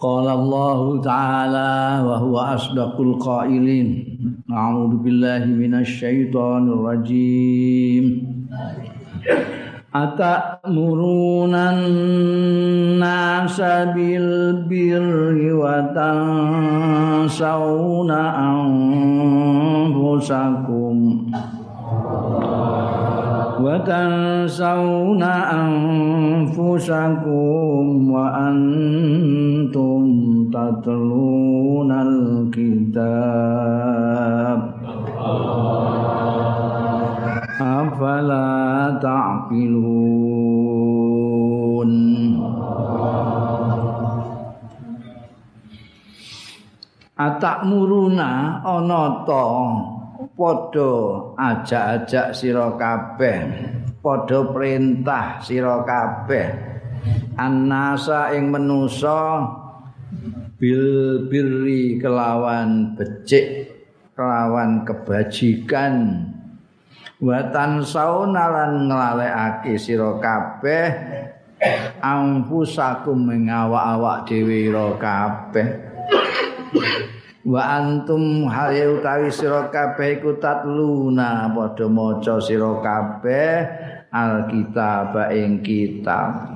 قال الله تعالى وهو أصدق القائلين أعوذ بالله من الشيطان الرجيم أتأمرون الناس بالبر وتنسون أنفسكم وتنسون أنفسكم وأنتم تتلون الكتاب أفلا تعقلون Atakmuruna ana ta padha ajak-ajak sira kabeh padha perintah sira kabeh Annasa ing manusa bil birri kelawan becik kelawan kebajikan. Watan saunalan nglalekake sira kabeh ampusakum mengawak-awak dhewe kabeh. Wa antum hal utawi sira kabeh iku tatluna padha maca sira kabeh alkitab ing kitab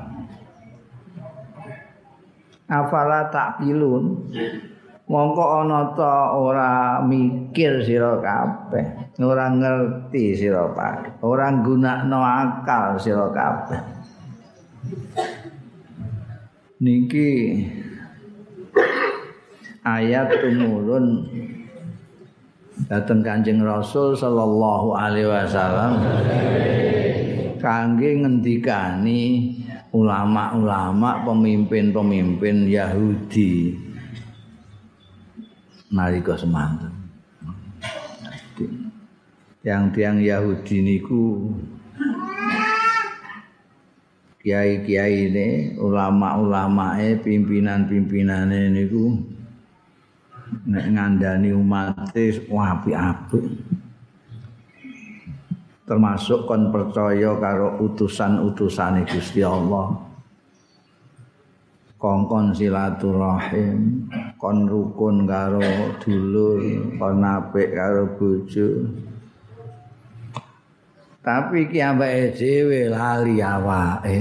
afala takilun mongko ana ta ora mikir sira kabeh ora ngerti sira kabeh ora gunakno akal sira kabeh. Niki ayat tumurun dateng Kanjeng Rasul sallallahu alaihi wasallam. Kangge ngendikani ulama-ulama pemimpin-pemimpin Yahudi. Nalika semanten. Tiang-tiang Yahudi niku kiai-kiai ini ulama-ulama pimpinan-pimpinane niku nek ngandani umat apik-apik termasuk kon percaya karo utusan-utusane Gusti Allah. Kongkon silaturahim kon rukun karo dulur kon apik karo bojo. Tapi ki ambeke dhewe lali awake.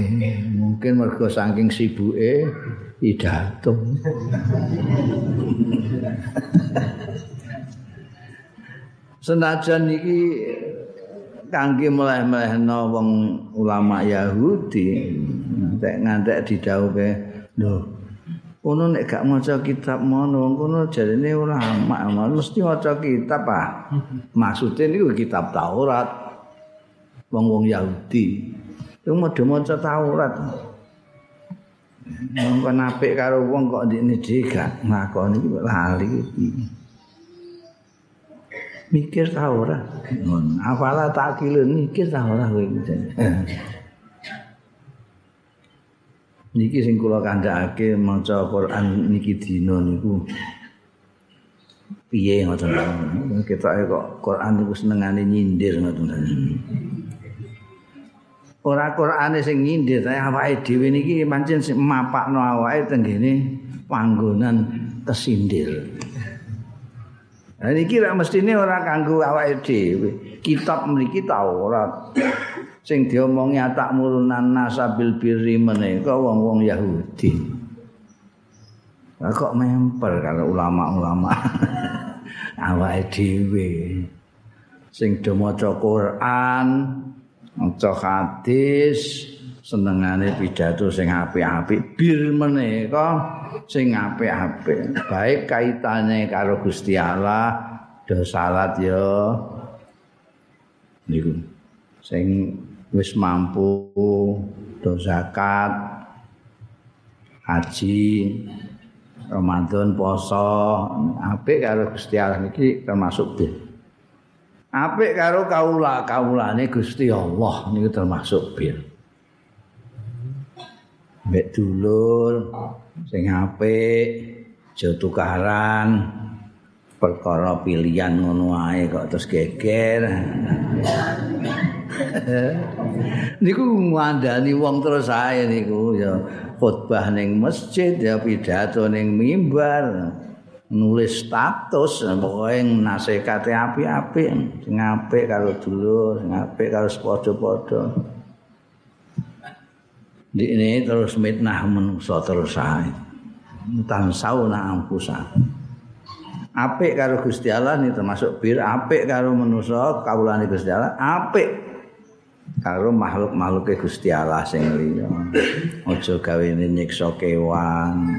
Mungkin mergo saking sibuke pidato. Senajan iki kangge meleh-melehno wong ulama Yahudi nek ngantek didhawuhe lho kono nek gak maca kitab mono wong kono jarene ulama mesti maca kitab ah. Maksude niku kitab Taurat wong-wong Yahudi. Wong padha maca Taurat. Mongko apik karo wong kok ndekne dhewe gak ngakoni lali. iki. Mikir ta ora? Ngono. Afala takilun mikir ta ora kowe Niki sing kula kandhakake maca Quran niki dina niku piye ngoten. Ketoke kok Quran niku senengane nyindir ngoten. ora Qur'ane sing nyindir tapi awake dhewe niki pancen mapakno awake tenggene panggonan kesindir. Nah niki ra mestine ora kanggo awake dhewe. Kitab mriki Taurat sing diomongi atak murunan nasabil birri menika wong-wong Yahudi. Lah kok memper kalau ulama-ulama awake dhewe sing maca Quran maca hadis senengane pidato sing apik-apik bir menika sing apik-apik. Baik kaitane karo Gusti Allah do salat ya. Niku. Sing wis mampu do zakat haji Ramadan poso apik karo Gusti Allah niki termasuk bir. Apik karo kaula kaulane Gusti Allah niku termasuk bir mbek dulur sing apik aja tukaran perkara pilihan ngono ae kok terus geger. Niku ngandani wong terus ae niku ya khutbah ning masjid ya pidato ning mimbar nulis status pokoke nasekate api-api sing apik karo dulur sing apik karo padha-padha ini terus mitnah manusa terus sae tan sauna ampusa apik karo Gusti Allah ini termasuk bir apik karo manusa kawulane Gusti Allah apik karo makhluk-makhluke Gusti Allah sing liya. Aja gawe nyiksa kewan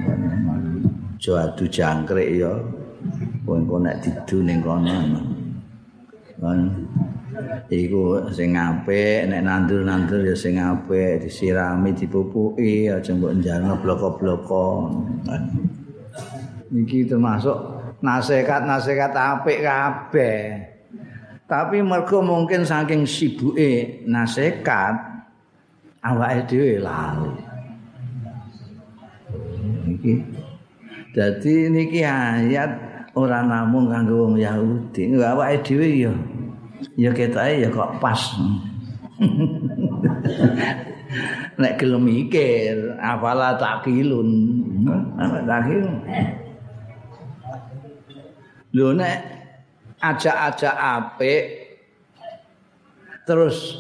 aja adu jangkrik ya. Engko nek didu ning kono iku sing apik nek nandur-nandur ya sing apik disirami dipupuki aja mbok njalno bloko-bloko. Iki termasuk nasihat-nasihat apik kabeh. Tapi mergo mungkin saking sibuke nasihat awake dhewe lali. Iki dadi niki ayat ora namung kanggo wong Yahudi awake dhewe ya ya ketoke ya kok pas. nek gelem mikir, afala takilun. Apa takilun? Lho nek ajak-ajak apik terus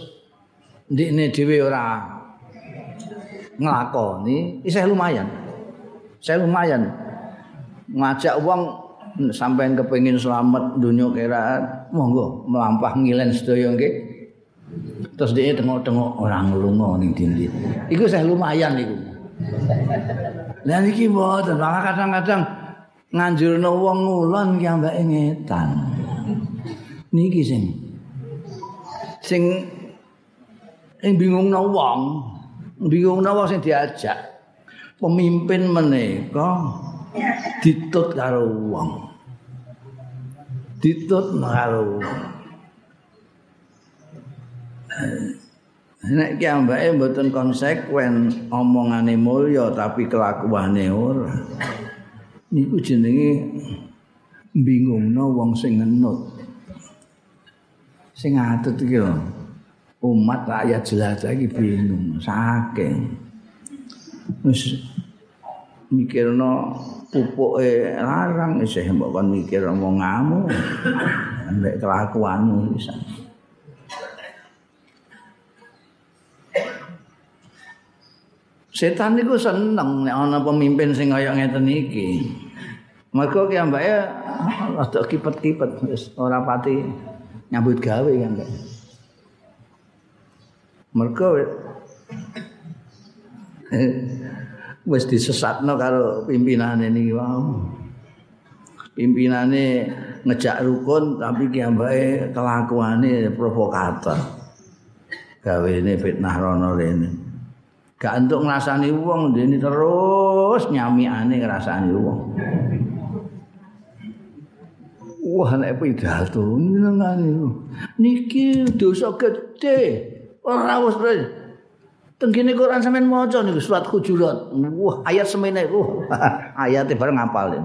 ndikne dhewe ora nglakoni, isih lumayan. Saya lumayan ngajak wong sampean kepengin selamat dunia kira monggo melampah ngilen sedaya nggih. Terus dia tengok-tengok orang lunga ning dindi. Iku saya lumayan iku. Lan iki mboten kadang-kadang nganjurno wong ngulon ki ambek ngetan. Niki sing sing sing bingungno wong bingungno wong sing diajak pemimpin menika ditut karo wong. Ditut karo nek ki ambake mboten konsekuen omongane mulya tapi kelakuane ora. Niku jenenge bingungno wong sing ngenut. Sing atut iki umat rakyat jelas iki bingung saking wis mikirno pupuke larang isih mbok kon mikir omonganmu nek kelakuanmu bisa Setan niku seneng nek ana pemimpin sing kaya ngeten iki. Mergo ki ambake rada kipet-kipet wis ora pati nyambut gawe kan. Mergo wis disesatno karo pimpinane niki wae. Pimpinane ngejak rukun tapi ki ambake kelakuane provokator. Gawene fitnah rono rene. Gak entuk ngrasani wong dene terus nyamiane ngrasani wong. Wah nek pidato nyenengane. Niki dosa gedhe. Ora wis Tenggine Quran sampean maca niku surat Hujurat. Wah, ayat semene iku. Ayate bareng ngapal.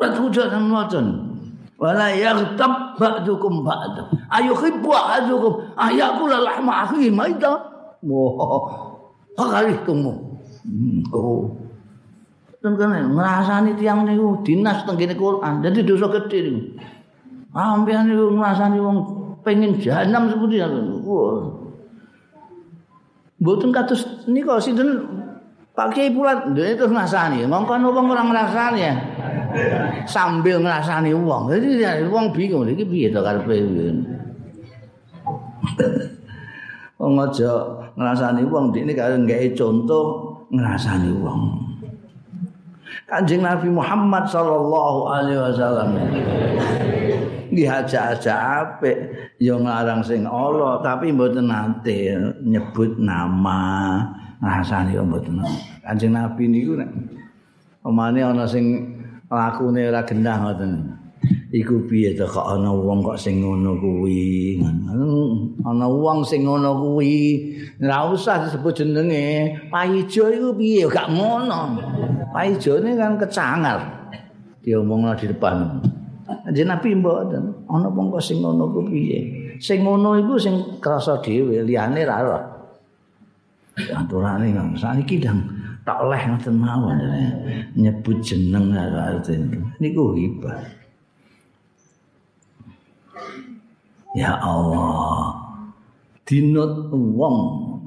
Surat Hujurat sampean maca. Wala yaghtab ba'dukum ba'd. Ayo khibbu ahadukum ayakul lahma akhi maida. Wah. Kali tunggu. Oh. Tenggene ngrasani tiyang niku dinas tenggine Quran. Dadi dosa gedhe niku. Ampean niku ngrasani wong pengen jahanam seperti itu. Wah. Mboten kados nika sinten Pak Kiai Pulat dene terus ngrasani. Mongko wong ora ngrasani ya. Sambil ngrasani wong. Dadi wong bingung iki piye to karepe. Wong aja ngrasani wong dene karo nggae contoh ngrasani wong. Kanjeng Nabi Muhammad sallallahu alaihi wasallam. diajak-ajak apik ya nglarang sing Allah tapi mboten nate nyebut nama. Rasane mboten Kanjeng Nabi niku nek omane ana sing lakune ora gendah ngoten. Iku piye to kok ana wong kok sing ngono kuwi? Ana wong sing ngono kuwi. Ora usah disebut jenenge. Paijo iku piye? Gak ngono paijone kan kecangar. Diomongno di depan. Kanjeng Nabi mboten. Ana kok sing ngono ku piye. Sing ngono iku sing krasa dhewe, liyane ra ora. Aturane kan saniki dang tak leh ngoten mawon nyebut jeneng artine niku hibah. Ya Allah. Dinut wong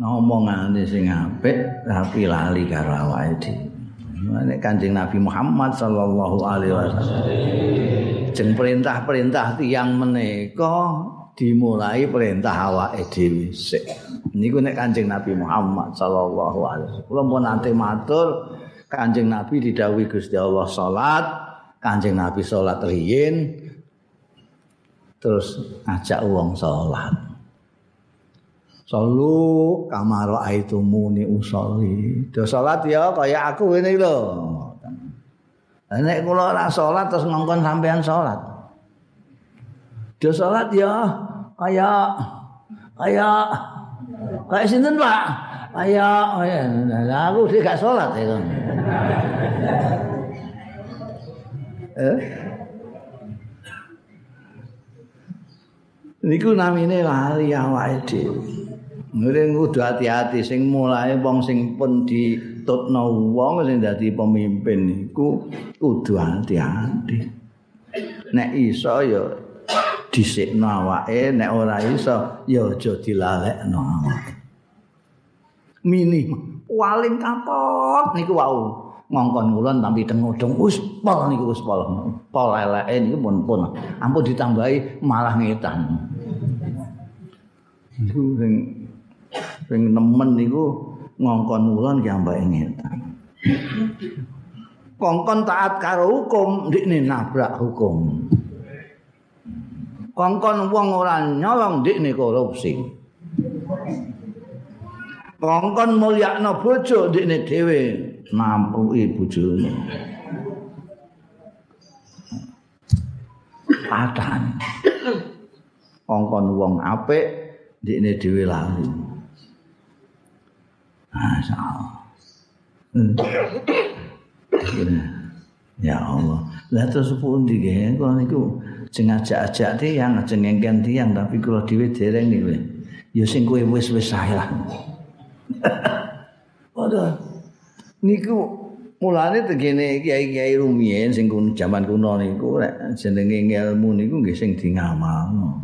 ngomongane sing apik tapi lali karo awake dhewe Nek Kanjeng Nabi Muhammad sallallahu alaihi wasallam jeng perintah-perintah tiyang menika dimulai perintah awake dhewe sik. Niku nek Kanjeng Nabi Muhammad sallallahu alaihi wasallam. Kula pun nanti matur Kanjeng Nabi didhawuhi Gusti Allah salat, Kanjeng Nabi salat riyin terus ngajak wong salat. Salu kamaro aitumuni usolli. Do salat ya kaya aku ngene lho. Nek kula ora salat terus ngongkon sampean salat. Do salat ya kaya kaya kaya sinten Pak? Kaya oh ya aku sih gak salat ya. eh? Niku namine lali awake dhewe. Ngene kudu hati-hati sing mulai wong sing pun ditutno wong sing dadi pemimpin iku kudu hati-hati. Nek iso ya dhisikno awake, nek ora iso ya aja dilalekno awake. Mini paling kapok niku wau ngongkon ngulon tapi tengudung wis pol niku wis pol. Pol eleke niku pun pun ampun ditambahi malah ngetan. Niku sing sing nemen niku ngongkon ulun ki ambake ngetan. Kongkon taat karo hukum ndikne nabrak hukum. Kongkon wong ora nyolong ndikne korupsi. Kongkon mulyakno bojo ndikne dhewe nampuki bojone. Patan. Kongkon wong apik ndikne dhewe lali. Masya Allah. Hmm. Ya Allah. Lah terus pundi nggih kula niku sing ajak-ajak tiyang jengengken tiyang tapi kula dhewe dereng niku. Ya sing kowe wis-wis sae lah. Padahal niku mulane tegene kiai-kiai rumiyin sing kun jaman kuno niku jenenge ilmu niku nggih sing di ngamalno.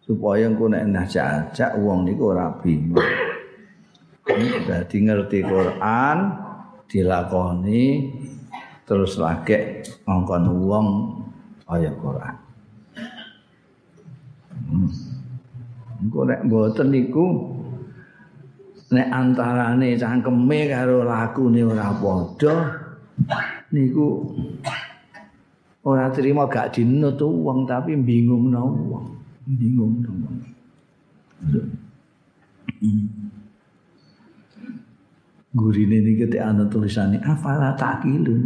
Supaya engko nek ajak-ajak wong niku ora bingung. Dadi ngerti Quran dilakoni terus lagi ngongkon wong ayat Quran. Hmm. Engko nek mboten niku nek antarane cangkeme karo lakune ora padha niku ora terima gak dinut wong tapi bingung wong. Bingung wong. Hmm. Gurine niki tek ana tulisane afala takilun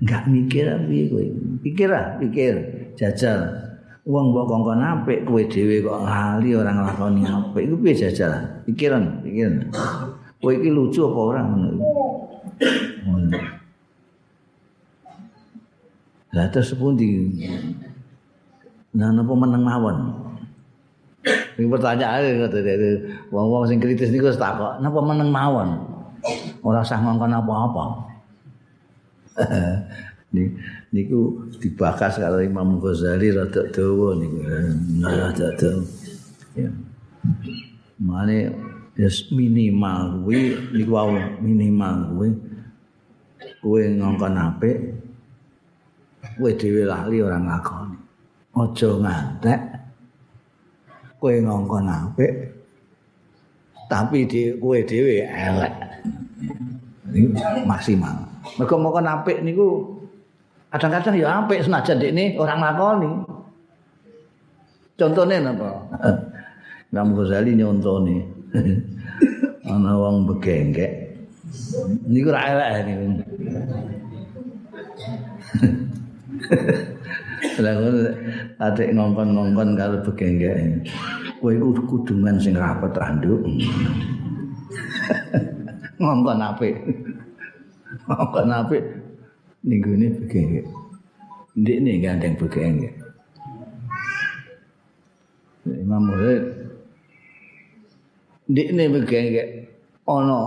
enggak mikir piye kowe. Pikir ah pikir. Jajal. Wong mbok kongkon apik kowe dhewe kok lali ora nglakoni apik. Iku piye jajal? Pikiran pikiran. Kowe iki lucu apa ora ngono Lah terus pundi? Nah napa meneng mawon? Ini pertanyaan kata dia, wong-wong sing kritis niku wis takok, napa meneng mawon? Ora usah ngongkon apa-apa. niku dibakas karo Imam Ghazali rada dawa. Nah, rada dawa. Mane yes, minimal kuwi niku wau minimal kuwi kowe ngongkon apik kowe dhewe lali ora ngakoni. Aja ngantek kowe ngongkon apik tapi di kowe dhewe elek. Ini maksimal. Mergo ngongkon apik niku kadang-kadang ya apik senajan dekne orang lakoni. Contohnya napa? Imam Ghazali nyontoni. Ana wong begenggek niku ra elek niku Lah adik ngongkon-ngongkon karo begenggek. Kowe iku kudungan sing rapet randuk. ngongkon apik. ngongkon apik ning gone begenggek. Ndikne gandeng begenggek. Imam Muhammad Ndikne begenggek ana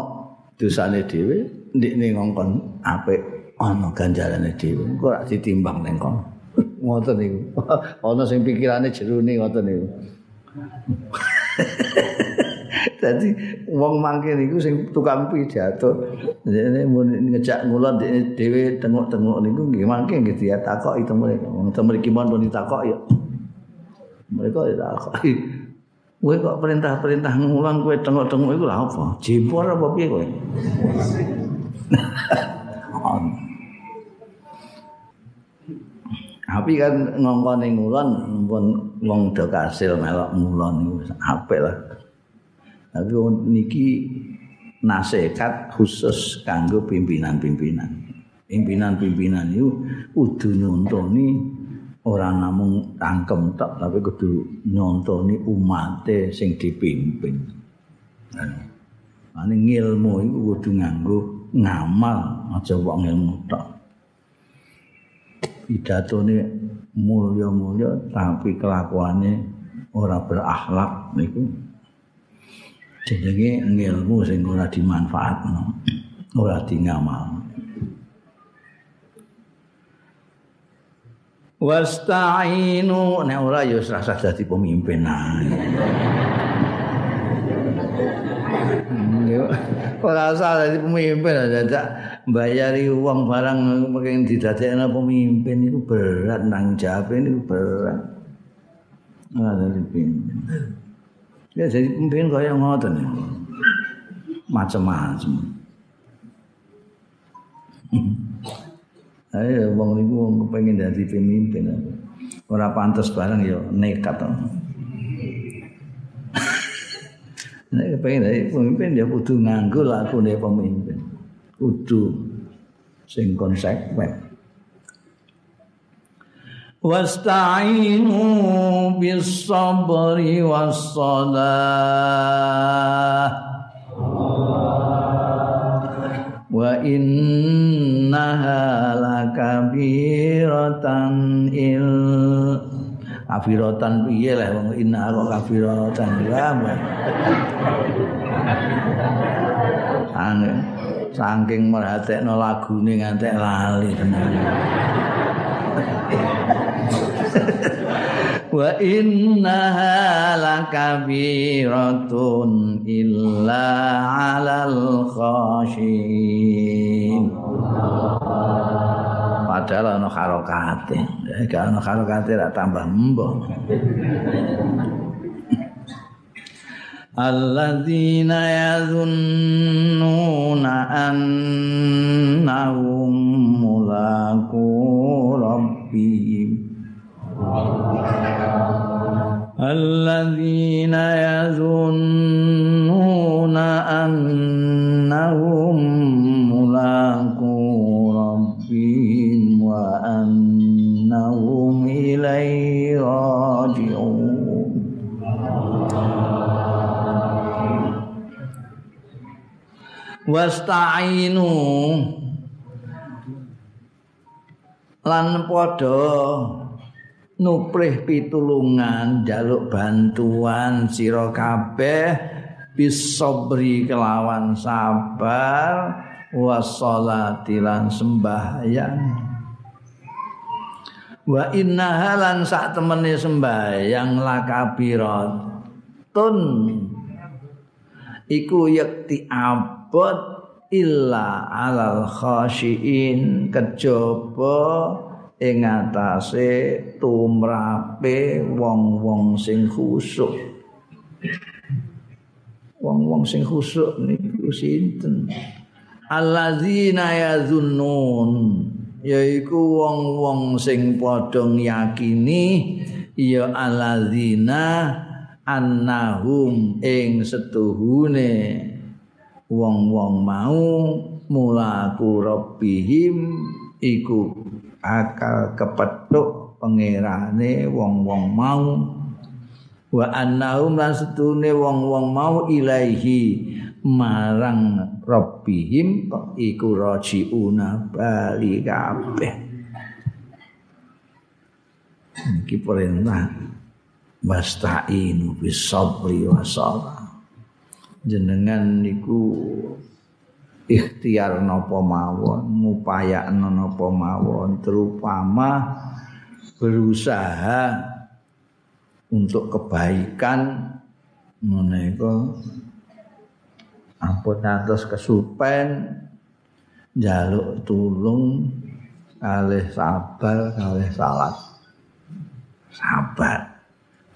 dosane dhewe ndikne ngongkon apik ana ganjarane dhewe kok ditimbang ning kono ngoten niku ana sing pikirane jerone ngoten niku Dadi wong mangke niku sing tukang pidato. Dene ngejak ngulon dhewe tengok-tengok niku nggih mangke nggih dia takoki temu wong temu iki mon pun ditakoki. Mereka ya takoki. Kowe kok perintah-perintah ngulon kowe tengok-tengok iku lha apa? Jempor apa piye kowe? Tapi kan ngongkon ning ngulon pun wong do kasil melok ngulon niku apik lah. Tapi niki nasihat khusus kanggo pimpinan-pimpinan. Pimpinan-pimpinan itu kudu nyontoni ora namung tangkem tok tapi kudu nyontoni umate sing dipimpin. Ane ngilmu iku kudu nganggo ngamal aja kok ngilmu tok. Pidatone mulya-mulya tapi kelakuane ora berakhlak niku. Jenenge ngilmu sing ora dimanfaatno ora dingamal wasta'inu nek ora ya rasa dadi pemimpin ora usah pemimpin dadak bayari uang barang pengen didadekno pemimpin itu berat nang jawab ini berat ora dadi pemimpin Ya jadi pemimpin kaya ngoten ya. Macam-macam. Ayo wong niku wong kepengin dadi pemimpin. Ora pantes barang ya nekat. Nek kepengin dadi pemimpin ya kudu nganggo lakune pemimpin. Kudu sing konsekuen. wasta'inu bis sabri was wa innaha kafiratan piye lah wong inna kok kafiratan ya saking merhatekno lagune ngantek lali tenan. Wa innaha lakabiratun illa 'alal khashin padahal ana harokate gak ana harokate ra tambah mbok alladzina yazunnuna annahum mulaqu rabbihim الذين يظنون أنهم wastainu. Lan padha nuprih pitulungan jaluk bantuan sira kabeh bisabri kelawan sabar wassalati lan sembahyang. Wa inna lan sak temene sembahyang lakabirat tun iku yakti ab abot illa alal khashiin kejaba ing atase tumrape wong-wong sing khusuk. Wong-wong sing khusuk niku sinten? Alladzina yazunnun yaiku wong-wong sing padha yakini ya alladzina annahum ing setuhune wong-wong mau mulaku rabbihim iku akal kepethuk pangerane wong-wong mau. Wa annahum lan setune wong-wong mau ilaihi marang rabbihim iku rajiuna bali kabeh. Iki perintah wasta'inu bis sabri wa jenengan niku ikhtiar napa mawon ngupayakno napa mawon terutama berusaha untuk kebaikan menika ampun atus kesupen jaluk tulung kalih sabar kalih salat. Sabar.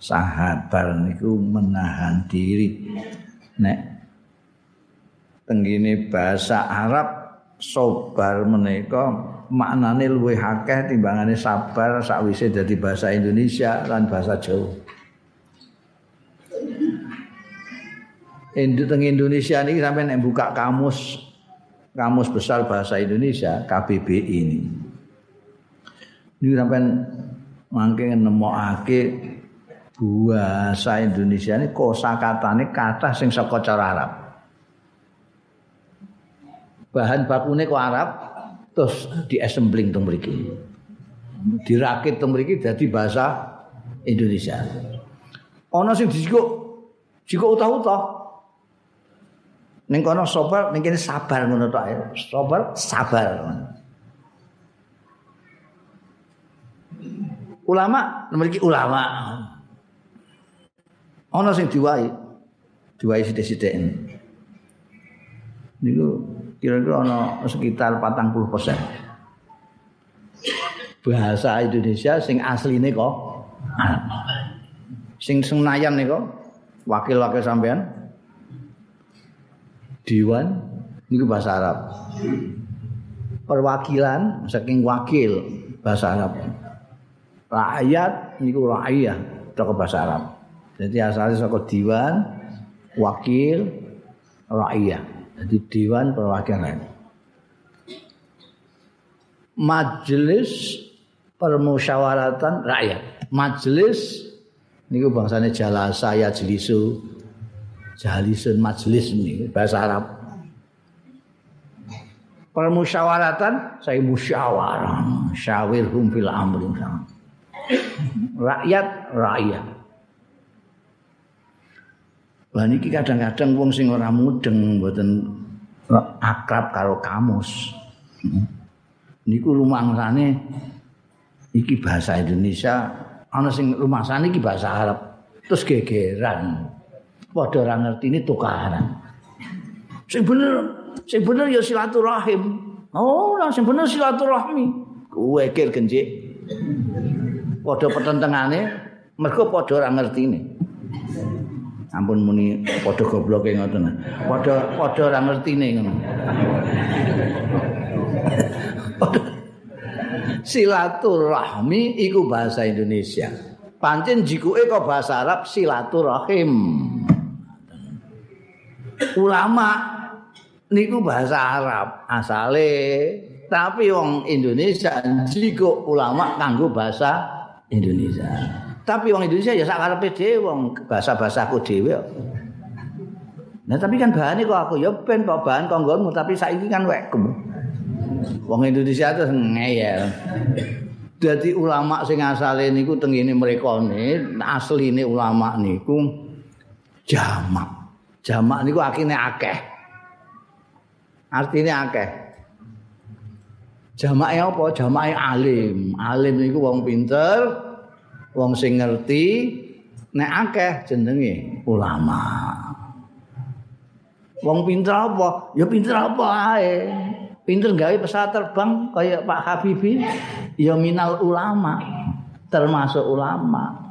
Sahabar niku menahan diri nek tenggine bahasa Arab sobar menika maknane luwih akeh timbangane sabar sakwise dadi bahasa Indonesia lan bahasa Jawa. Indo teng Indonesia ini sampai nek buka kamus kamus besar bahasa Indonesia KBBI ini. Ini sampai mangke nemokake bahasa Indonesia ini kosakatane kata sing saka cara Arab. bahan bakune kok Arab terus diassembling teng mriki. Dirakit teng mriki dadi bahasa Indonesia. Ana sing dijikuk jikuk utah-utah. Ning kono sabar, ning kene sabar ngono tok ae. Sabar, sabar. Ulama memiliki ulama. Ana sing diwai. Diwai sithik-sithik. Niku kira-kira ana sekitar 40 persen. Bahasa Indonesia sing asline kok sing senayan niku wakil-wakil sampean Dewan niku bahasa Arab. Perwakilan saking wakil bahasa Arab. Rakyat niku rakyat saka bahasa Arab. Jadi asalnya saka diwan, wakil, rakyat. Jadi dewan perwakilan. Majelis permusyawaratan rakyat. Majelis niku bangsane jalasa ya jelisu. Jalisun majelis ini bahasa Arab. Permusyawaratan saya musyawarah, syawirhum fil amri. Rakyat rakyat. Lah niki kadang-kadang wong sing ora mudeng mboten akrab karo kamus. Niku rumangsane iki bahasa Indonesia, ana sing rumangsane iki bahasa Arab. Terus gegeran. Padha ora ngerti ini tukaran. Sing bener, sing bener ya silaturahim. Oh, sing bener silaturahmi. Kuwe kir genjik. Padha petentengane mergo padha ora ngerti ini. Ampun muni padha gobloke ngoten. Padha padha ora ngertine ngono. Silaturahmi iku bahasa Indonesia. Pancen jikuke kok bahasa Arab silaturahim. Ulama niku bahasa Arab asale tapi wong Indonesia jiku ulama kanggo bahasa Indonesia. Tapi wong Indonesia ya sak karepe dhewe wong bahasa-bahasaku dhewe. Nah tapi kan bahane kok aku ya ben kok bahan konggonmu tapi saiki kan wekmu. Wong Indonesia itu ngeyel. Dadi ulama sing asale niku tengene mereka ne, asline ulama niku jamak. Jamak niku akine akeh. Artinya akeh. Jamake apa? Jamake alim. Alim niku wong pinter, wong sing ngerti nek akeh jenenge ulama. Wong pinter apa? Ya pinter apa ae. Pinter gawe pesawat terbang kayak Pak Habibie, ya minal ulama, termasuk ulama.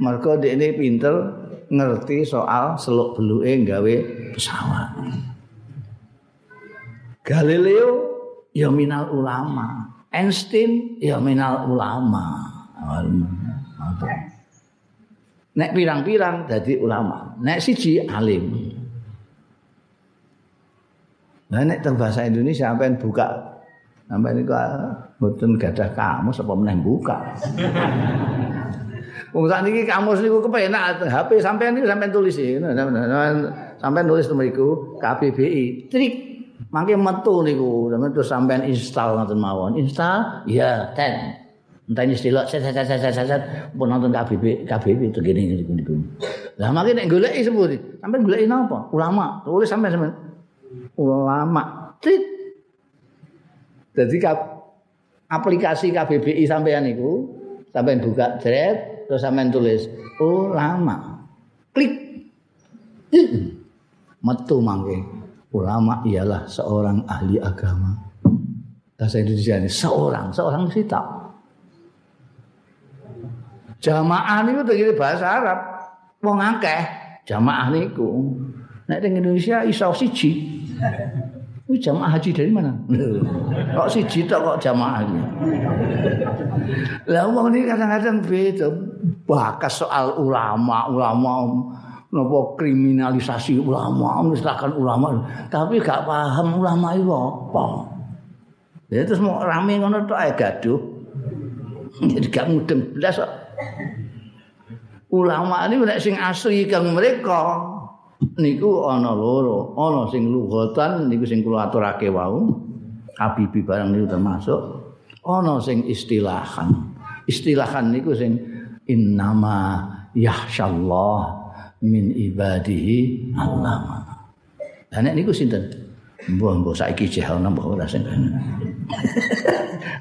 Mergo ini pinter ngerti soal seluk beluke gawe pesawat. Galileo ya minal ulama, Einstein ya minal ulama. Nek pirang-pirang dadi ulama, nek siji alim. Nah nek teng bahasa Indonesia sampean buka sampean niku mboten gadah kamus apa meneh buka. Wong sakniki kamus niku kepenak HP sampean niku sampean tulis. Sampean nulis mriku KBBI. Trik mangke metu niku sampean install ngoten mawon. Install ya ten. Entah ini sedelok, set, set, set, set, set, set, pun nonton KBB, KBB itu gini, gini, gini. Lah makin nek goleki sepundi? Sampai goleki napa? Ulama. Tulis sampai sampai ulama. Tit. Jadi aplikasi KBBI sampean niku sampean buka thread terus sampean tulis ulama. Klik. Metu mangke. Ulama ialah seorang ahli agama. Bahasa Indonesia ini seorang, seorang sitak. Jamaah niku tegese bahasa Arab. Wong akeh jamaah niku. Nek ning Indonesia iso siji. Ini jamaah haji dari mana? kok siji tok kok jamaah ini? Lah wong ini kadang-kadang beda. Bakas soal ulama, ulama nopo kriminalisasi ulama, misalkan ulama, tapi gak paham ulama itu apa. Ya terus mau rame ngono tok ae gaduh. Jadi gak mudeng belas kok. Ulama ini nek sing asli kang mereka niku ana loro. Ana sing lughatan niku sing kula aturake wau. Habibi barang niku termasuk. Ana sing istilahan. Istilahan niku sing innama yahsyallah min ibadihi allama. Dan niku sinten mbah mbah saiki jeh ana mbah ora sing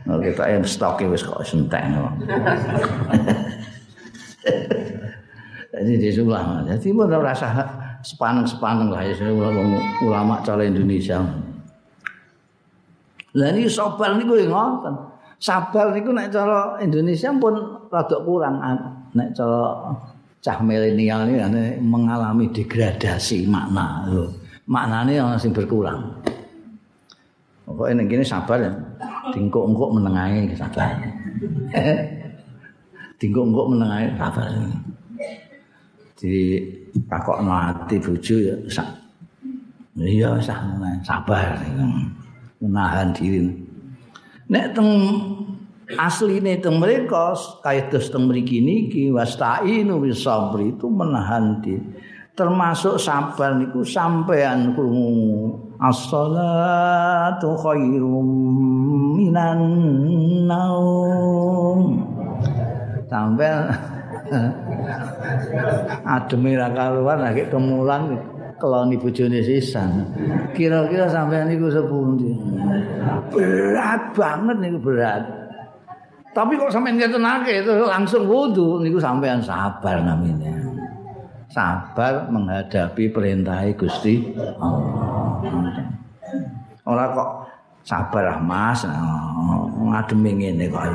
Oke, kita yang stoke wis kok sentek. Jadi disulah. Jadi pun rasa sepaneng-sepaneng lah ya ulama cara Indonesia. Lah ini sabar niku ngoten. Sabar niku nek cara Indonesia pun rada kurang nek cara cah milenial ini mengalami degradasi makna lho. Maknane ana sing berkurang. Pokoknya ning kene sabar ya. Dingkuk-engkuk menengahe sabar. Dingkuk-engkuk menengahe sabar. di takok ati bojo ya sak iya sak sabar menahan diri nek teng asline teng mereka kaya teng mriki niki wastainu bisabri itu menahan diri termasuk sabar niku sampean krungu as-salatu khairum minan naum sampean Ademe ra karuan lagi kemulan keloni bojone sisan. Kira-kira sampean niku sepundi? Berat banget niku berat. Tapi kok sampean ngetenake itu langsung wudu niku sampean sabar namanya. Sabar menghadapi perintah Gusti Allah. Ora kok sabar ah Mas, ngademi ngene kok.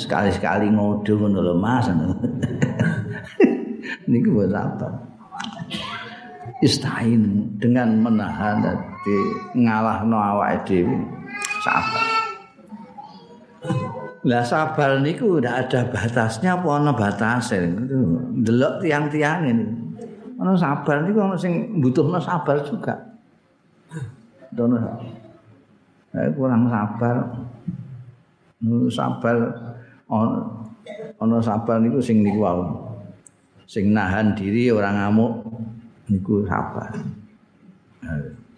Sekali-sekali ngodo ngono lho Mas. Niku buat apa? Istain dengan menahan di ngalahno awake dhewe. Sabar. Lah sabar niku ndak ada batasnya apa ana batase. Delok tiang-tiang. Ana sabar niku ana sing butuhno sabar juga. Dono. Eh kurang sabar. sabar ana sabar niku sing niku wae sing nahan diri ora ngamuk niku sabar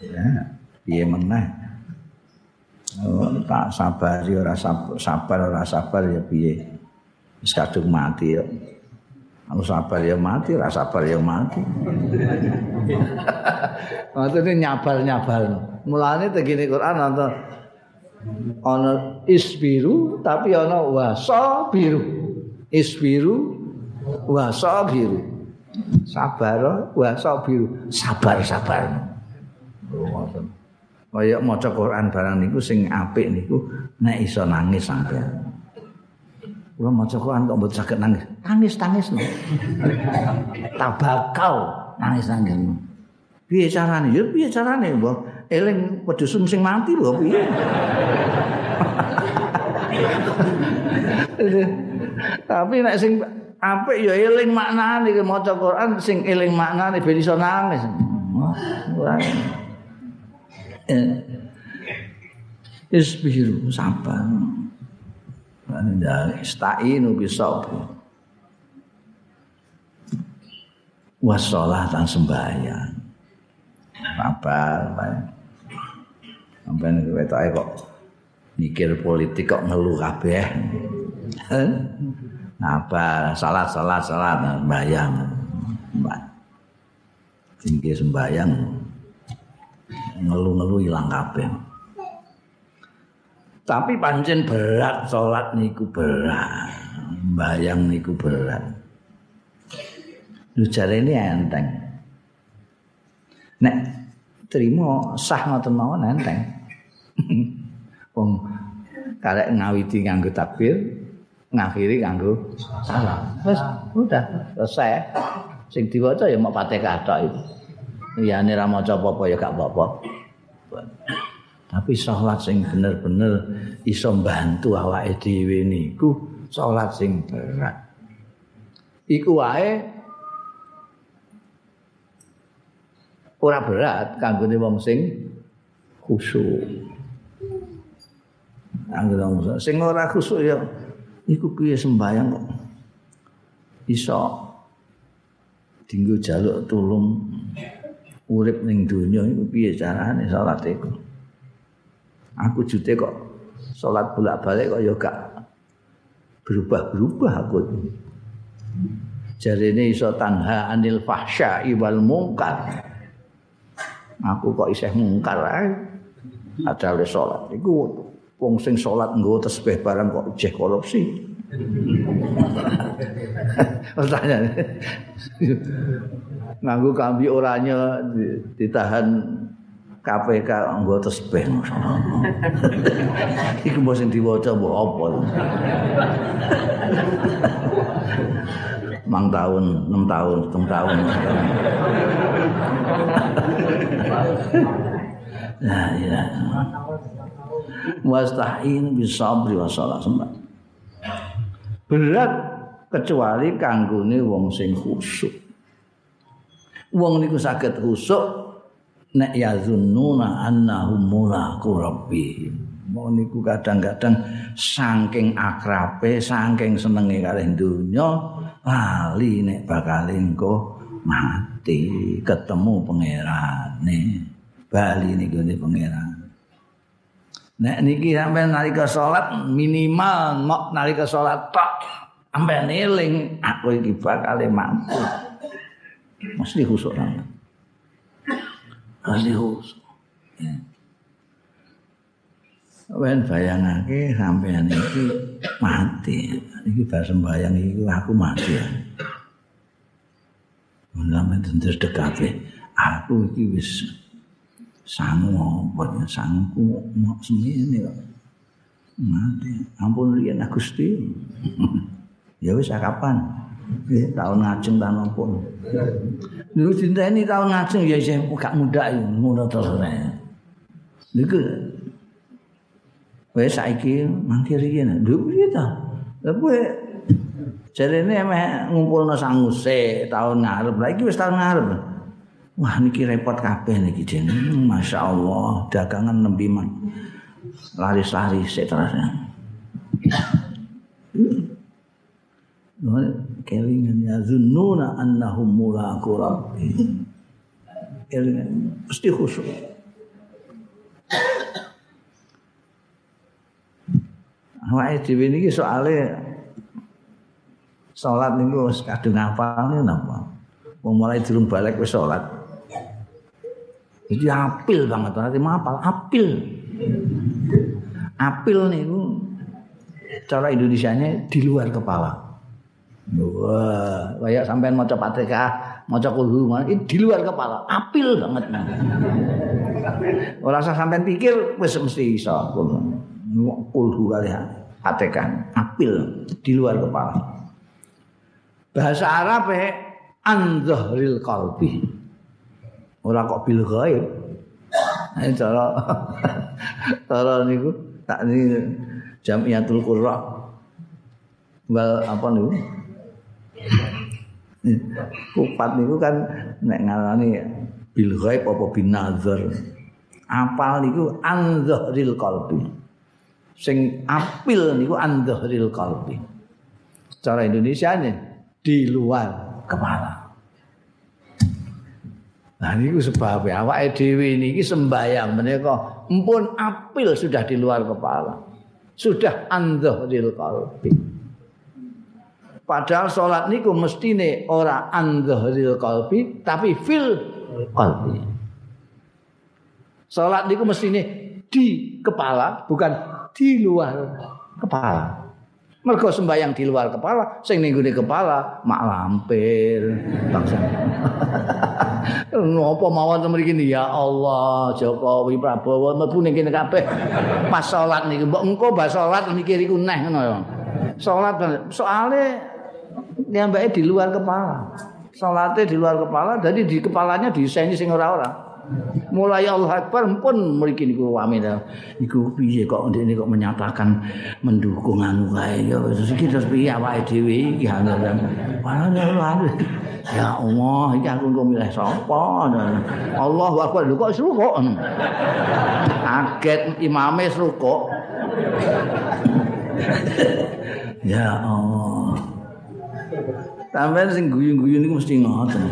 ya piye meneh oh, tak sabar ora sabar, ora sabar ya piye? Wis kadung mati ya. Kalau sabar ya mati, rasa sabar ya mati. Waktu ini nyabar-nyabar. Mulanya tegini Quran nonton ana isbiru tapi ana wasabiru isbiru wasabiru sabar wasabiru sabar sabar kaya maca Quran barang niku sing apik niku nek iso nangis sampean. Kula maca Quran kok mboten saged nangis? Nangis tangis no. tabakal nangis nangis piye carane? Ya piye carane mbok? Eling pedusum sing mati lho piye? Tapi nek sing apik ya eling maknane maca Quran sing eling maknane ben iso nangis. Ora Isbiru sabar. Anda istainu bisabr. Wasolatan sembahyang. Sabar, sampeyan ketoke kok mikir politik kok ngeluh kabeh Apa salat salat salat sembayang. Tinggi sembayang ngelu-ngelu ilang kabeh. Tapi pancen berat salat niku berat. Sembayang niku berat. Lu ini enteng. Nek terima sah ngoten mawon enteng. Wong karek ngawiti nganggo takbir, ngakhiri nganggo salam. Wes udah selesai. Sing diwaca ya mau Fatihah tok itu. Ya ra maca apa-apa ya gak apa-apa. Tapi salat sing bener-bener iso mbantu awake dhewe niku salat sing berat. Iku wae ora berat kanggone wong sing khusyuk. Anggere wong sing ora khusyuk ya iku piye sembayang kok. Iso dinggo jaluk tulung urip ning donya iku piye carane salat iku. Aku jute kok salat bolak-balik kok ya gak berubah-berubah aku. Jarene iso tanha anil fahsya'i wal munkar. aku kok isih mungkar ae ada le salat iku wong sing salat nggo tasbih barang kok jeh korupsi pertanyaan nganggo kambi oranye ditahan KPK nggo tasbih iku mbok sing diwaca mbok apa mang tahun, enam tahun, hitung tahun. Nah, ya. Wasta'in bisabri wa salat sembah. Berat kecuali kanggone wong sing khusuk. Wong niku saged khusuk nek yazunnuna annahum mulaqu rabbihim. mau niku kadang-kadang saking akrabe, saking senenge kalih donya, lali nek bakal engko mati ketemu pangerane. Bali niku ne pangeran. Nek niki sampeyan nalika salat minimal mok nalika salat tok sampeyan eling aku iki bakal mampu. Mesti khusuk. Mesti khusuk. Ya. Wen bayangake sampean iki mati. Iki bar sembayang iki aku mati. Mulane tentu dekate. Aku iki wis sangu apa sangku mau semene kok. Mati. Ampun riyen Gusti. ya wis kapan? Eh, tahun ngajeng ta napa? Lho dinteni tahun ngajeng ya isih gak muda ngono terus. Niku Wae saiki mangke riyen. Lho piye ta? Lah kowe jarene emeh ngumpulno sanguse taun ngarep. Lah iki wis taun ngarep. Wah niki repot kabeh niki jen. Masyaallah dagangan nembi man. Laris-laris terus. Kelingan ya zunnuna annahum mulaqu rabbihim. Kelingan mesti khusyuk. awake dhewe niki soalé salat niku wis kadung ngapal niku napa. Wong mulai durung balik wis salat. Jadi apil banget nanti mapal apil. Apil niku cara Indonesianya di luar kepala. Wah, kayak sampean maca Fatihah, maca kulhu, di luar kepala, apil banget. Ora usah sampean pikir wis mesti iso. kulhu kali atekan apil di luar kepala. Bahasa Arab eh anzahril qalbi. Ora kok bil ghaib. Ini cara cara niku tak ni jamiatul qurra. Wal apa niku kupat niku kan nek ngarani bil ghaib apa bin nazar apal niku anzahril qalbi sing apil niku andhahril qalbi. Cara Indonesia ini di luar kepala. Nah niku sebab awake dhewe niki sembayang menika empun apil sudah di luar kepala. Sudah andhahril qalbi. Padahal salat niku mestine ora andhahril qalbi tapi fil qalbi. Salat niku mestine di kepala bukan di luar kepala. Mergo sembayang di luar kepala, sing ning kepala mak lampir. Ngopo mawon mriki ya Allah, Jokowi Prabowo mlebu ning kene kabeh. Pas salat niku mbok engko bas salat mikir iku neh ngono ya. Salat soalnya nyambake di luar kepala. Salatnya di luar kepala, jadi di kepalanya diseni sing ora-ora. Mulai Allah Akbar pun mriki niku wami ta. Iku piye kok ndekne kok menyatakan mendukung anu kae ya wis iki terus piye awake dhewe iki angel. Ya Allah, iki aku kok milih sapa? Allahu Akbar lho kok seru kok. Kaget imame seru kok. ya Allah. Sampai sing guyu-guyu niku mesti ngoten.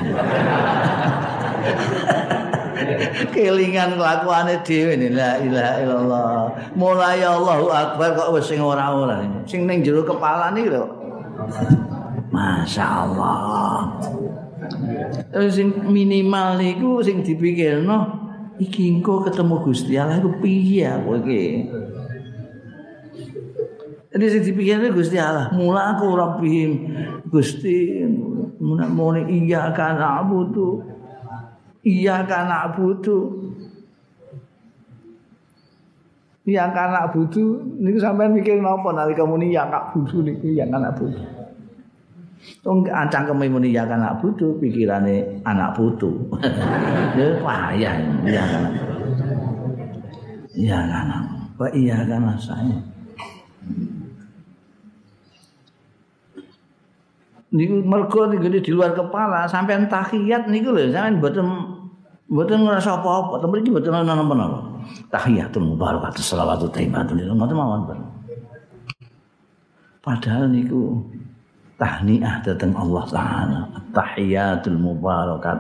kelingan kelakuane dhewe la ilaha illallah. Mulai Allahu akbar kok wis sing ora-ora. Sing ning jero kepala niki lho. Masyaallah. Sing minimal niku sing dipikirno iki engko ketemu Gusti Allah iku piye aku iki Jadi sing dipikirnya Gusti Allah, mula aku rabbihim Gusti, muna iya kan abu tuh Iya kana butuh. Iya kana butuh. Niku sampean mikir napa nalika muni ya kak butuh niku ya kana. Wong ancang kemi muni ya kana butuh pikirane anak putu. Ya payah ya kana. Iya kana. Pak iya kana saya. Niku mergo niku di luar kepala sampean tahiyat niku lho. Sampean mboten mboten ngrasa apa-apa. Tapi iki mboten ana napa-napa. Tahiyatul mubarakatuh shalawatu thayyibatun lillah ngoten mawon padahal niku tahniah datang Allah taala. Tahiyatul mubarakat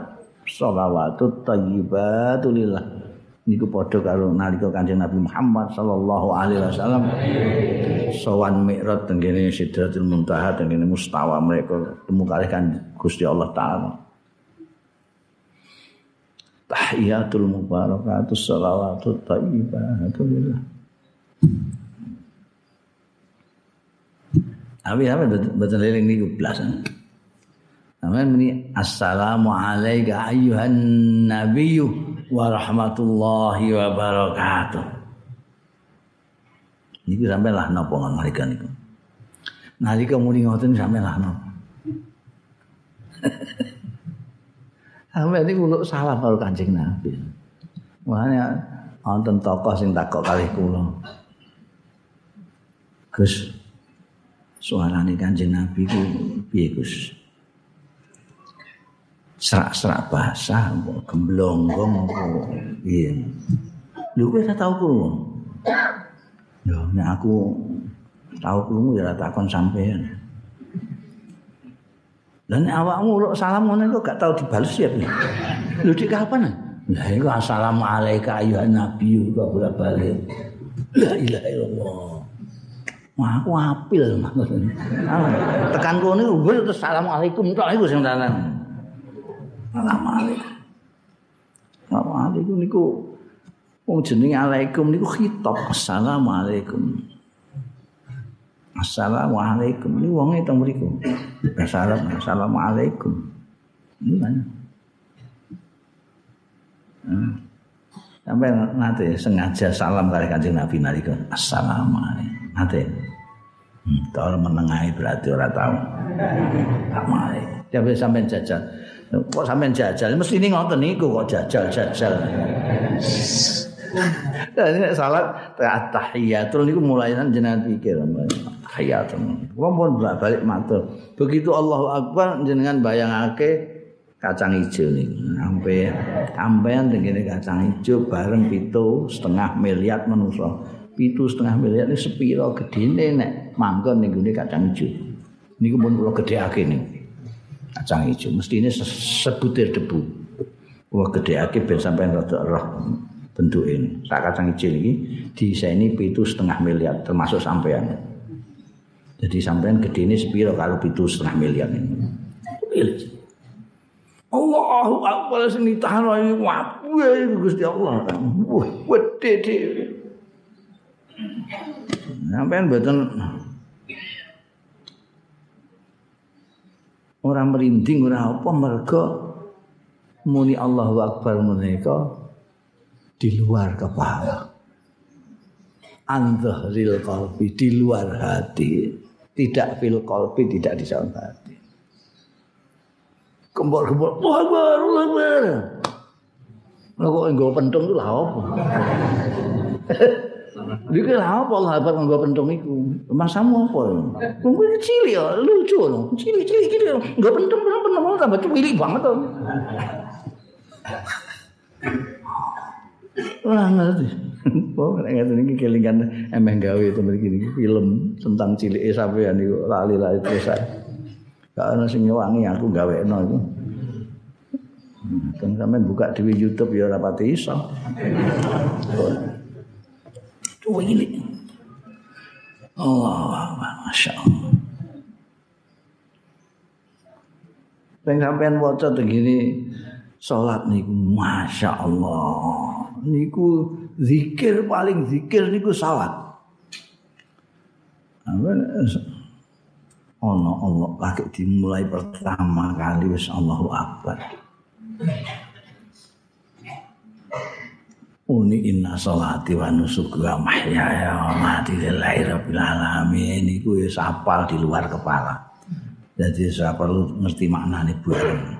shalawatu thayyibatun lillah niku padha karo nalika Kanjeng Nabi Muhammad sallallahu alaihi wasallam sowan Mi'raj tenggene Sidratul Muntaha tenggene mustawa mereka temu kalih kan Gusti Allah taala tahiyatul mubarakatuh shalawatut thayyibatu lillah Abi apa betul eling niku belasan. Amin ini assalamu alayka ayyuhan nabiyyu warahmatullahi wabarakatuh. Niki sampai lah nopo ngalika niku. Nalika muni ngoten sampai lah nopo. Sampai ini kuluk salam kalau kancing Nabi. Makanya wonten tokoh sing takok kali kula. Gus, suarane kancing Nabi ku piye Gus? serak-serak basah gemblonggong iya kowe ora tau krungu lho nek aku tau krungu ya takon sampean dan awakmu lho salam ngono kok gak tau dibales ya lho di kapan lah iku assalamualaikum ayuhan nabi kok ora balik la ilaha illallah Wah, aku apil. Tekan kono terus assalamualaikum tok iku sing tenan. Assalamualaikum. Assalamualaikum niku wong jenenge alaikum niku khitab. Assalamualaikum. Assalamualaikum. Ini wonge teng mriku. Assalamualaikum. Assalamualaikum. Ini kan. Hmm. Sampai nanti sengaja salam kali kanjeng Nabi nalika assalamualaikum. Nanti. Hmm, tolong menengahi berarti orang tahu. Assalamualaikum. Dia sampai jajal. kok sampean jajal mesti ini ngoten niku kok jajal jajal Dan ini salat tahiyatul niku mulai jenengan pikir tahiyatul. Wong pun balik matur. Begitu Allahu Akbar jenengan bayangake kacang hijau nih. Sampai sampean dengan kacang hijau bareng pitu setengah miliar manusia. Pitu setengah miliar ini sepiro gede nek mangkon nih kacang hijau. Niku pun kalau gede nih. kacang hijau mesti ini sebutir debu wah gede aki ben sampai rada roh bentuk ini tak kacang hijau ini di sini pitu setengah miliar termasuk sampean Jadi sampean gedene sepiro kalau pitu setengah miliar ini. Allahu akbar sing ditahno iki wae Gusti Allah. Wah, wedhe dhewe. Sampean mboten ora merinding ora apa mergo muni Allahu akbar menika di luar kepala. Andhahril qalbi di luar hati. tidak fil qalbi tidak di dalam hati kembor-kembor wah akbar Allah akbar Lah kok pentung itu lah apa? Iki lah apa lah apa nggo pentung iku? Masamu apa? Wong kuwi cilik ya, lucu lho. Cilik-cilik iki nggo pentung pentung tambah cilik banget to. Wah ngerti. Oh, nek ngeten iki kelingan emeh gawe to mriki niki film tentang cilike sampean niku lali-lali terus ae. Gak ana sing nyewangi aku gawekno iku. Kan sampean buka di YouTube ya ora pati iso. Tuh ini. Allah, Masya Allah. Pengen sampean waca begini, sholat niku, Masya Allah. Niku zikir paling zikir niku salat. Ono Allah lagi dimulai pertama kali wis Allahu Akbar. Uni inna salati wa nusuki wa mahyaya wa mati lillahi rabbil alamin niku wis apal di luar kepala. Jadi saya perlu ngerti maknane bukan.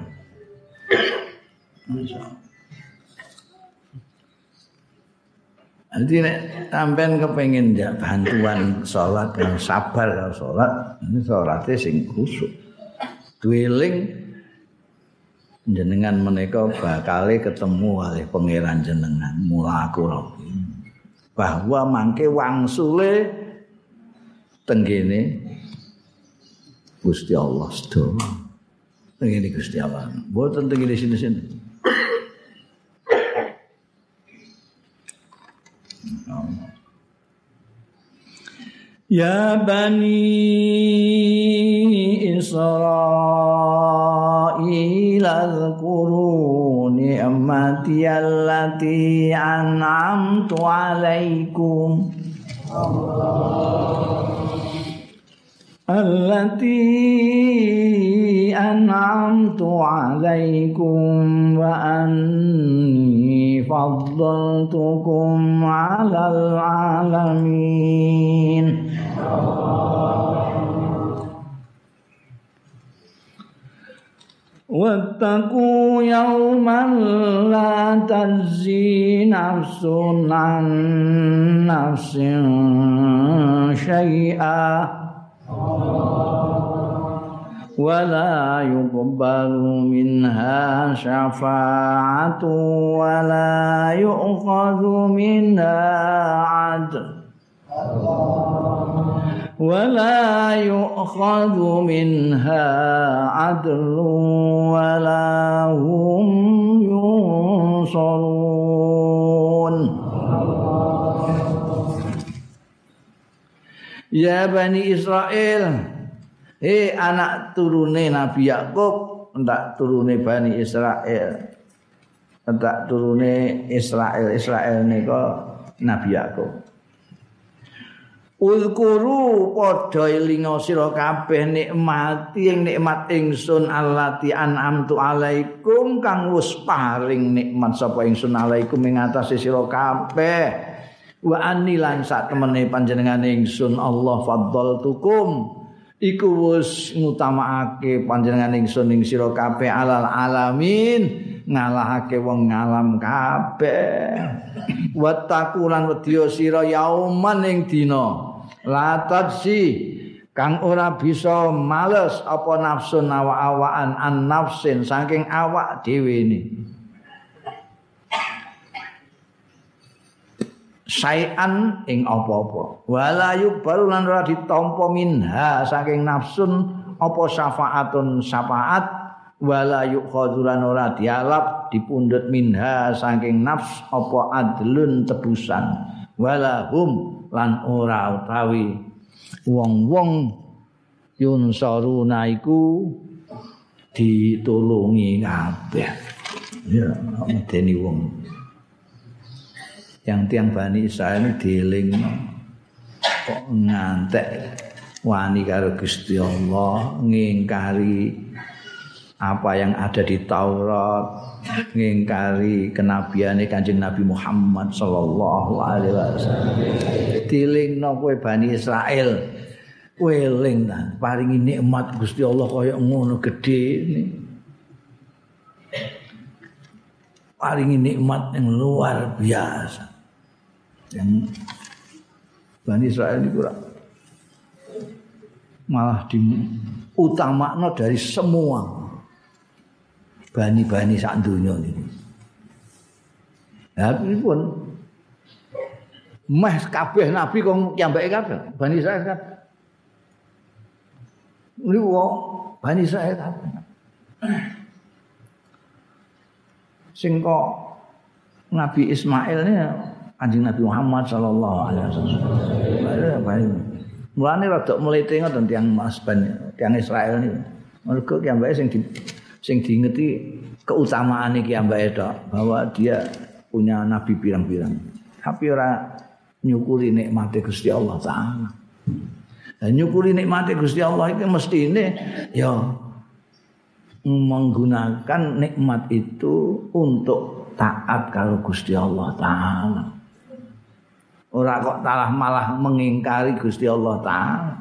Nanti nek sampean kepengin ya bantuan sholat yang sabar kalau sholat, ini sholatnya sing khusyuk. Dwelling jenengan menika bakale ketemu oleh pangeran jenengan mulaku robi. Bahwa mangke wangsule tenggene Gusti Allah sedaya. Tenggene Gusti Allah. Mboten tenggene sini-sini. Ya bani Israel Azkuru ni'mati allati an'amtu alaikum Allati an'amtu alaikum wa anni faddaltukum ala alamin واتقوا يوما لا تجزي نفس عن نفس شيئا ولا يقبل منها شفاعة ولا يؤخذ منها عدل. ولا يؤخذ منها عدل ولا هم ينصرون Ya Bani Israel Hei anak turune Nabi Yakub Entak turune Bani Israel Entak turune Israel Israel ini kok Nabi Yakub Ulkuru padha elinga sira kabeh nikmati ing nikmat ingsun allati an'amtu alaikum kang wis paring nikmat sapa ingsun alaikum ing atase sira kabeh. Wa anilan sak temene panjenengan ingsun Allah faddaltukum. Iku wis ngutamaake panjenengan ingsun ing sira kabeh alal alamin ngalahake wong ngalam kabeh. Watakulan wedya sira yauman ing dina latat si kang ora bisa males apa nafsu nawa-awaan an nafsin saking awak dhewe ini. Sayan ing apa-apa. Wala yubalu lan ora ditampa minha saking nafsun apa syafaatun syafaat wala yukhadzulan ora dialap dipundhut minha saking nafs apa adlun tebusan wala hum lan ora utawi wong-wong yunsaruna iku ditulungi kabeh. Ya medeni wong. Yang tiang Bani Israel dieling kok ngantek wani karo Gusti Allah ngingkari apa yang ada di Taurat ngingkari kenabiane Kanjeng Nabi Muhammad sallallahu alaihi wasallam. Dilingno kowe Bani Israel kowe eling ta paringi nikmat Gusti Allah kaya ngono gedhe paringi nikmat yang luar biasa. Yang Bani Israel itu malah diutamakno dari semua bani-bani sak ini. Tapi pun meh kabeh nabi kok kiambake kabeh bani Israel kan. Ini kok bani Israel kabeh. Sing kok Nabi Ismail ini Kanjeng Nabi Muhammad sallallahu alaihi wasallam. Mulane rada mlete ngoten tiyang Mas Ben, tiyang Israel niku. Mergo ambake sing di sing diingeti keutamaan iki ambake tok bahwa dia punya nabi pirang-pirang. Tapi ora nyukuri nikmate Gusti Allah taala. Dan nyukuri nikmate Gusti Allah itu mesti ini ya menggunakan nikmat itu untuk taat kalau Gusti Allah taala. Ora kok talah malah mengingkari Gusti Allah taala.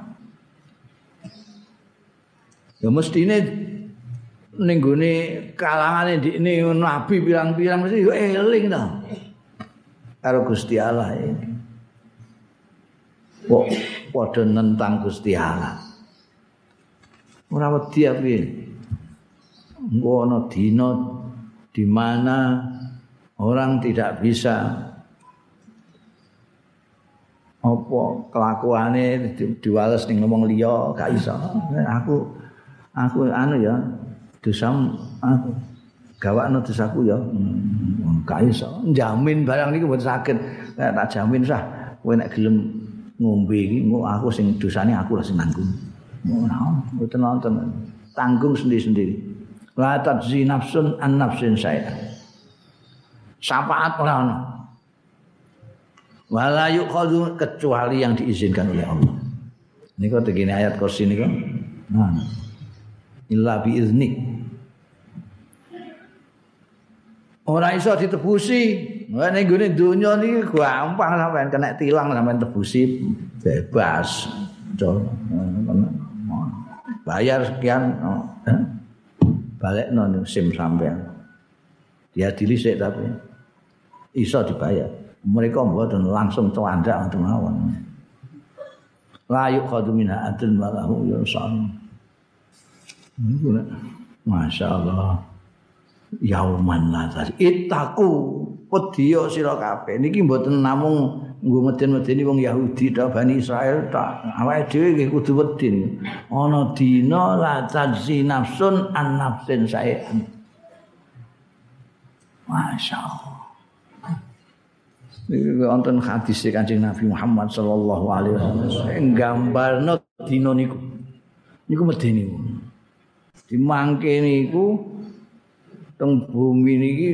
Ya mestine ning gone kalangane ndikne nabi pirang-pirang mesti yo eling to. Karo Gusti Allah ini. Kok padha nentang Gusti Allah. Ora wedi piye. Engko ana dina di mana orang tidak bisa apa kelakuane diwales ning ngomong liya gak iso aku aku anu ya dosa aku gawakno dosaku ya hmm, gak iso jamin barang niku mboten saged tak jamin sah kowe nek gelem ngombe iki aku sing dosane aku lah sing nanggung mboten nonton tanggung sendiri-sendiri la tajzi nafsun an nafsin saya syafaat ora ono wala yukhadhu kecuali yang diizinkan oleh Allah. Niku tegene ayat kursi niku. Nah. Illa bi iznik. Ora iso ditebusi. Wah ning gone donya niki gampang sampean kena tilang sampean tebusi bebas. Bayar sekian balik non sim sampean. Dia dilisik tapi iso dibayar. mereka mboten langsung celandak ngoten mawon. La yuqadu min adin wa lahu yusam. Masya Allah. Yauman nazar. Itaku pediyo sira kabeh. Niki mboten namung nggo meden-medeni wong Yahudi ta Bani Israel ta. Awake dhewe nggih kudu wedi. Ana dina la tajzi nafsun an nafsin sayan. Masya Allah. Iki wonten hadis Kanjeng Nabi Muhammad sallallahu alaihi wasallam gambarno dina niku. Niku medeni. Dimangke niku teng bumi niki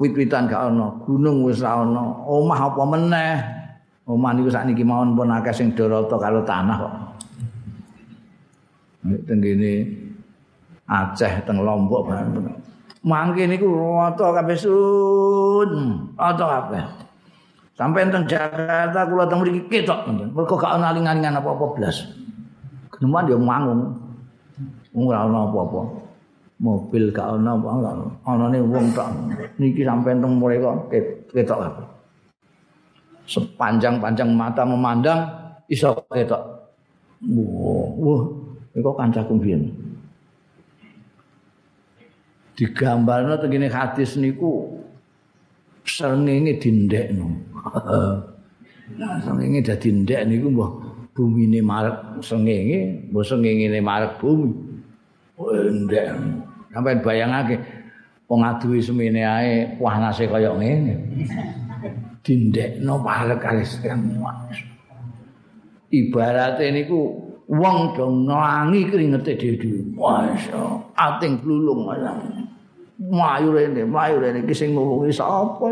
wit-witan gak ana, gunung wis ora ana, omah apa meneh. Omah niku sakniki mawon pun akeh sing dorata karo tanah kok. Teng Aceh teng Lombok bareng. mangke niku rata kabeh sun rata kabeh sampai teng Jakarta kula teng mriki ketok mergo gak ana aling-alingan apa-apa blas geneman ya mangung ora ana apa-apa. Mobil gak ana apa anane wong tok. Niki sampai teng mereka ketok kabeh sepanjang-panjang mata memandang iso ketok. Wah wah iku kancaku biyen digambarno tengene hadis niku srengenge dindekno. srengenge dadi ndek niku mbah bumine marek srengenge, mbah srengenge marek bumi. Ndek. Sampai bayangake wong aduwe semene ae panase kaya ngene. Dindekno marek kali ibarate niku wong do nglangi keringete dhewe masya ating blulung mayu rene mayu rene iki sing nulungi sapa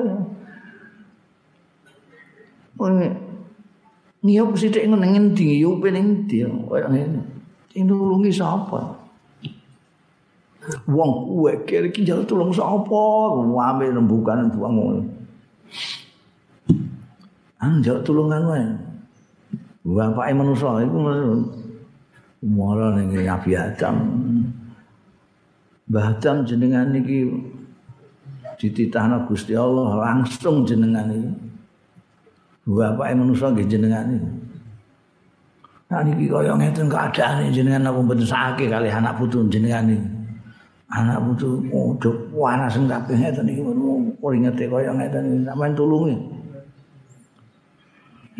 Niyo sithik ngene ngendi yo pening ndi koyo ngene. Sing nulungi sapa? Wong kuwe kira iki jare tulung sapa? Wame rembukan buang ngono. Anjak tulungan wae. Bapake manusa iku Mula ning Nabi Adam. Mbah Adam jenengan iki dititahna Gusti Allah langsung jenengan iki. Bapake manusa nggih jenengan iki. Nah niki kaya ngeten keadaane jenengan apa mboten sakit kali anak putu jenengan iki. Anak putu ojo wanasen kabeh ngeten iki peringete kaya ngeten iki sampean tulungi.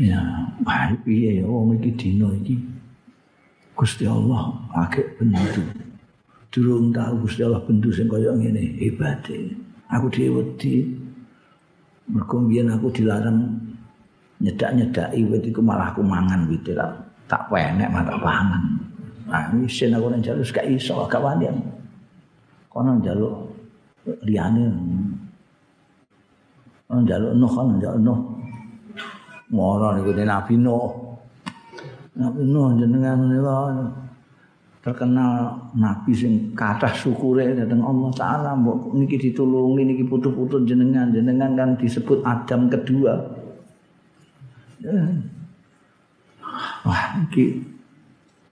Ya, baik piye ya wong iki dina iki. Gusti Allah akeh bendu. Durung tahu Gusti Allah bendu sing kaya ngene hebate. Aku dhewe wedi. Mergo aku dilarang nyedak-nyedaki wit iku malah aku mangan wit tak penek malah tak pangan. Nah, isin aku nang jaluk gak iso gak wani. Kono jaluk liyane. Kono jaluk nuh kono jaluk nuh. Moro niku Nabi Nuh. Nabi Nuh jenengan menika terkenal nabi sing kathah syukure dhateng Allah taala mbok niki ditulungi niki putu-putu jenengan jenengan kan disebut Adam kedua. Wah, iki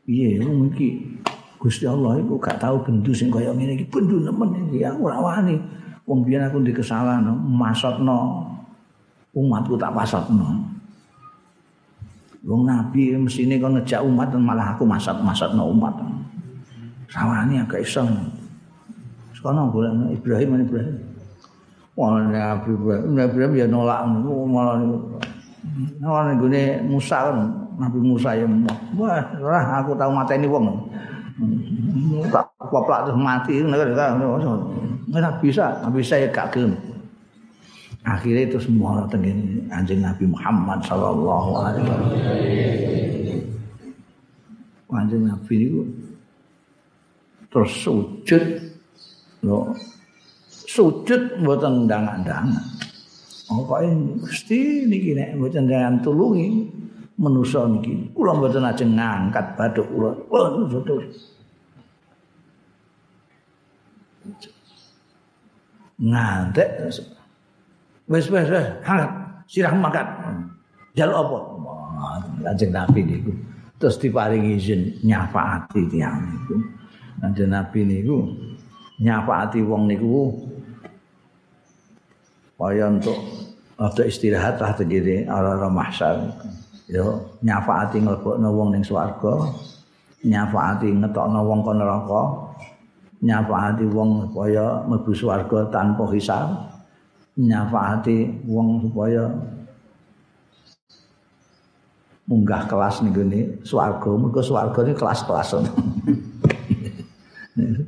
piye iki Gusti Allah iku gak tau bendu sing kaya ngene iki bendu nemen iki aku ora wani. Wong biyen aku ndek kesalahan masotno umatku tak pasotno. Wong nabi mesine kon ngejak umat malah aku masak-masakno umat. Sawani agak iseng. Sekono golek Ibrahim lan Ibrahim. Wah, Nabi Ibrahim, Nabi Ibrahim ya nolak malah Nah, gune Musa kan, Nabi Musa ya. Wah, ora aku tahu mateni wong. Tak poplak terus mati, ora bisa, bisa ya gak gelem. akhirnya itu semua orang anjing Nabi Muhammad sallallahu alaihi wasallam. Anjing Nabi itu terus sujud lo sujud buatan undangan-undangan ini mesti niki nek buatan jangan tulungi menusa niki. Kula mboten ajeng ngangkat baduk kula. Oh betul ngantek. Wis wis wis hangat sirah makan jal apa? Kanjeng nabi niku. Terus diparingi izin nyafaati tiyang niku. Kanjeng nabi niku nyafaati wong niku kaya untuk waktu istirahat lah tegiri ala-ala mahsyar. Yo nyafaati ngelbokno wong ning swarga nyafaati ngetokno wong kon neraka nyafaati wong supaya mlebu swarga tanpa hisab nyafaati wong supaya munggah kelas nih gini swarga. Mereka swarga ini kelas-kelas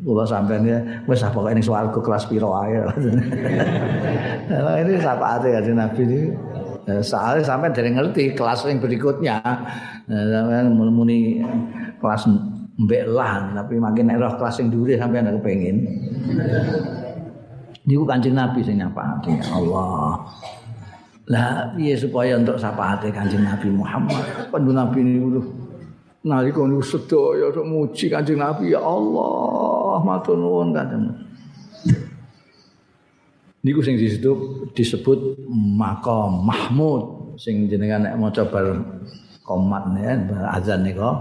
Kula sampean ya wis apa ini swarga kelas piro ae. ini sapa ate ya Nabi ini soalnya sampai dari ngerti kelas yang berikutnya sampean muni kelas mbek lah tapi makin roh kelas yang dulu sampai ada kepengen niku Kanjeng Nabi sing nyapati Allah. Lah piye supaya untuk syafaate Kanjeng Nabi Muhammad? Pandu Nabi niku nalika niku sedaya muji Kanjeng Nabi ya Allah, matur nuwun Kanjeng. Niku sing disebut disebut maqam Mahmud sing jenengan nek maca bar komat ya azan niku.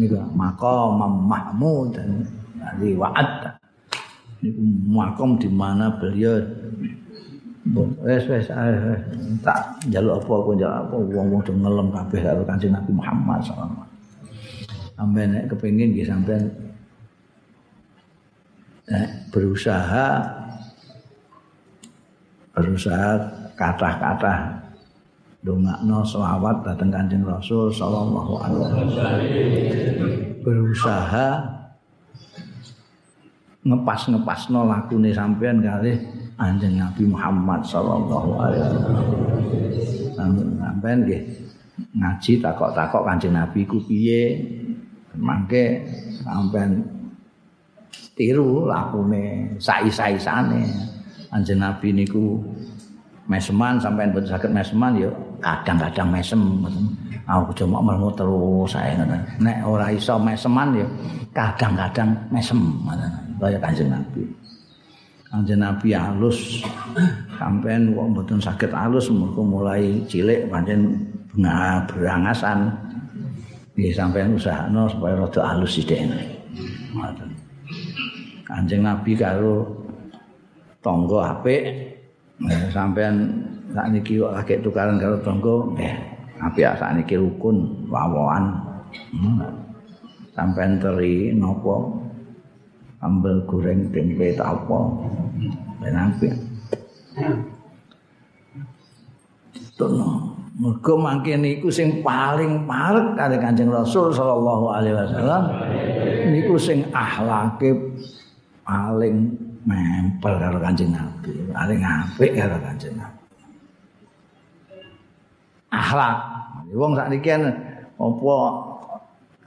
Niku maqam Mahmud dan wa'ad. Niku makom di mana beliau? Wes wes tak jaluk apa aku jaluk apa. Wong-wong do ngelem kabeh karo Kanjeng Nabi Muhammad sallallahu sampai nek kepengin nggih sampean berusaha berusaha kata-kata dongakno selawat datang Kanjeng Rasul sallallahu alaihi wasallam berusaha ngepas-ngepasno lakune sampean kali Anjing Nabi Muhammad sallallahu alaihi wasallam. Sampean nggih ngaji takok-takok Kanjeng Nabi ku piye. Mangke sampean tiru lakune sai-saisane. Kanjeng Nabi niku meseman sampean boten saged meseman ya kadang-kadang mesem. Aku cuma mau terus saya nek ora iso meseman ya kadang-kadang mesem kaya Kanjeng Nabi. Kanjeng Nabi halus sampean kok mboten saged halus mulai cilik pancen berangasan. Nggih sampean usahano supaya rada halus sithik. Ngoten. Kanjeng Nabi karo tangga apik sampean sakniki kok lagi tukaran karo tangga nggih apik sakniki rukun wawoan. Hmm. Sampean teri napa ambel goreng tempe tak apa ben apik Tono. Mergo mangke niku sing paling parek kali Kanjeng Rasul sallallahu alaihi wasallam niku sing akhlake paling nempel karo Kanjeng Nabi, paling apik karo Kanjeng Nabi. Akhlak. Wong sakniki apa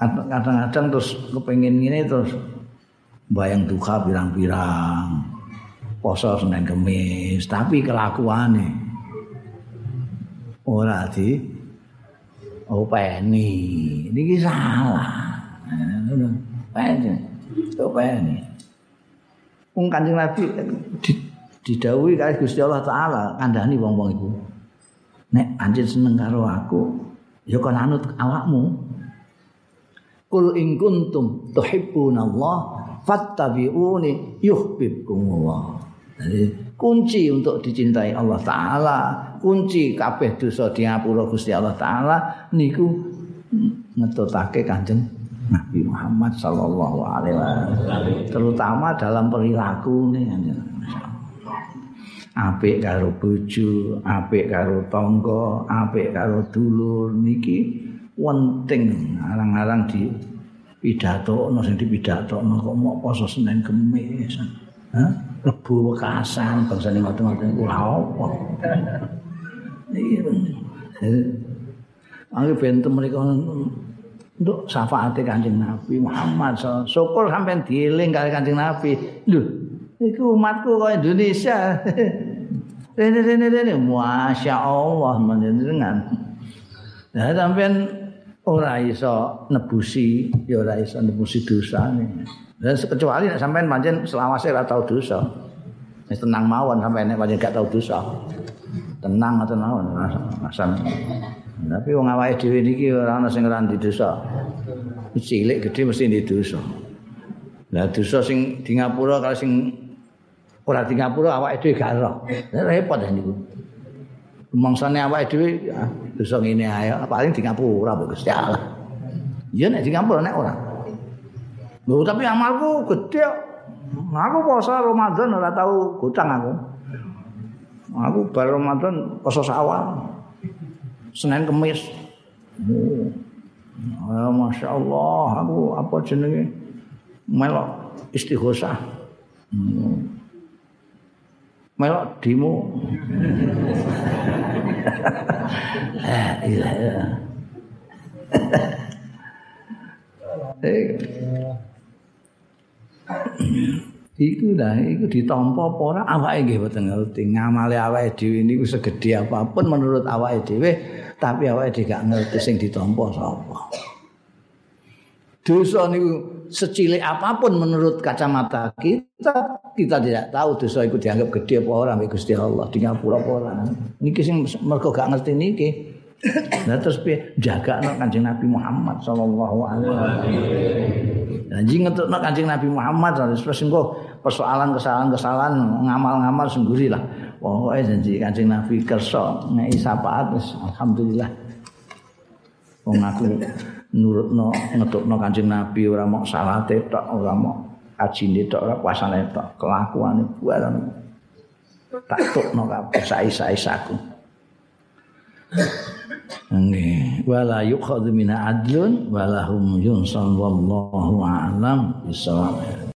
kadang-kadang terus kepengin ngene terus bayang duka pirang-pirang. Poso Senin Kamis tapi kelakuane. Ora di openi. Niki salah. Pengen openi wong Kanjeng Nabi didhawuhi kali Gusti Allah taala kandhani wong-wong iku nek anjen seneng karo aku ya kon anut awakmu kul in kuntum tuhibbunallah fattabi'uni yuhibbukumullah. Jadi kunci untuk dicintai Allah taala, kunci kabeh dosa diapura Gusti Allah taala niku ngetutake Kanjeng Nabi Muhammad sallallahu alaihi wasallam. Terutama dalam perilaku nih apik karo bojo, apik karo tangga, apik karo dulur niki penting arang-arang di pidato ono sing dipidato ono kok mau poso Senin Kamis. Hah? Rebu wekasan bangsane ngoten-ngoten iku lha apa? Iki Aku benten mereka untuk syafaat Kanjeng Nabi Muhammad SAW. Syukur sampai dieling kali Kanjeng Nabi. Loh, itu umatku kok Indonesia. Rene rene rene, masya Allah menjenengan. Nah, sampai ora iso nebusi ya ora iso nebusi dosane dan kecuali nek sampean pancen selawase ora tau dosa wis tenang mawon sampean nek pancen gak tau dosa tenang ngoten mawon asam tapi wong awake dhewe niki ora ana sing ora di dosa cilik gedhe mesti di dosa lah dosa sing di ngapura kalau sing ora di ngapura awake dhewe gak ero repot niku Mangsane awake dhewe dosa ngene ae paling di ngapura kok Gusti Allah. Ya nek di ngapura nek ora. Lho tapi amalku gedhe. Aku poso Ramadan ora tau gutang aku. Aku bar Ramadan poso sawal. Senin Kamis. Oh. Masya Allah, aku apa jenenge melok istighosah. Hmm. melok demo. Ah, iya. Eh. Iku dah, iku ditampa apa ora awake nggih boten ngerti. Ngamale awake dhewe niku segedhe apapun menurut awake dhewe, tapi awake dhewe gak ngerti sing ditampa sapa. Dosa niku secilik apa pun menurut kacamata kita kita tidak tahu dosa itu dianggap gede apa orang oleh Gusti Allah di ngapura apa orang niki sing mergo gak ngerti niki. Nah terus piye? Jaga no kanjeng Nabi Muhammad sallallahu alaihi wasallam. Janji ngetuk no kanjeng Nabi Muhammad terus engko persoalan kesalahan-kesalahan ngamal-ngamal sendiri lah pokoknya janji kanjeng Nabi kersa ngei syafaat alhamdulillah. Wong aku nurutno ngetukno Kanjeng Nabi ora mau salate tok ora mau ajine tok ora puasane tok kelakuane buaran. Tak tukno kabeh sae-saesaku Nggih, wala yukhadhu min adlun wala hum yunsan wallahu a'lam bisawab.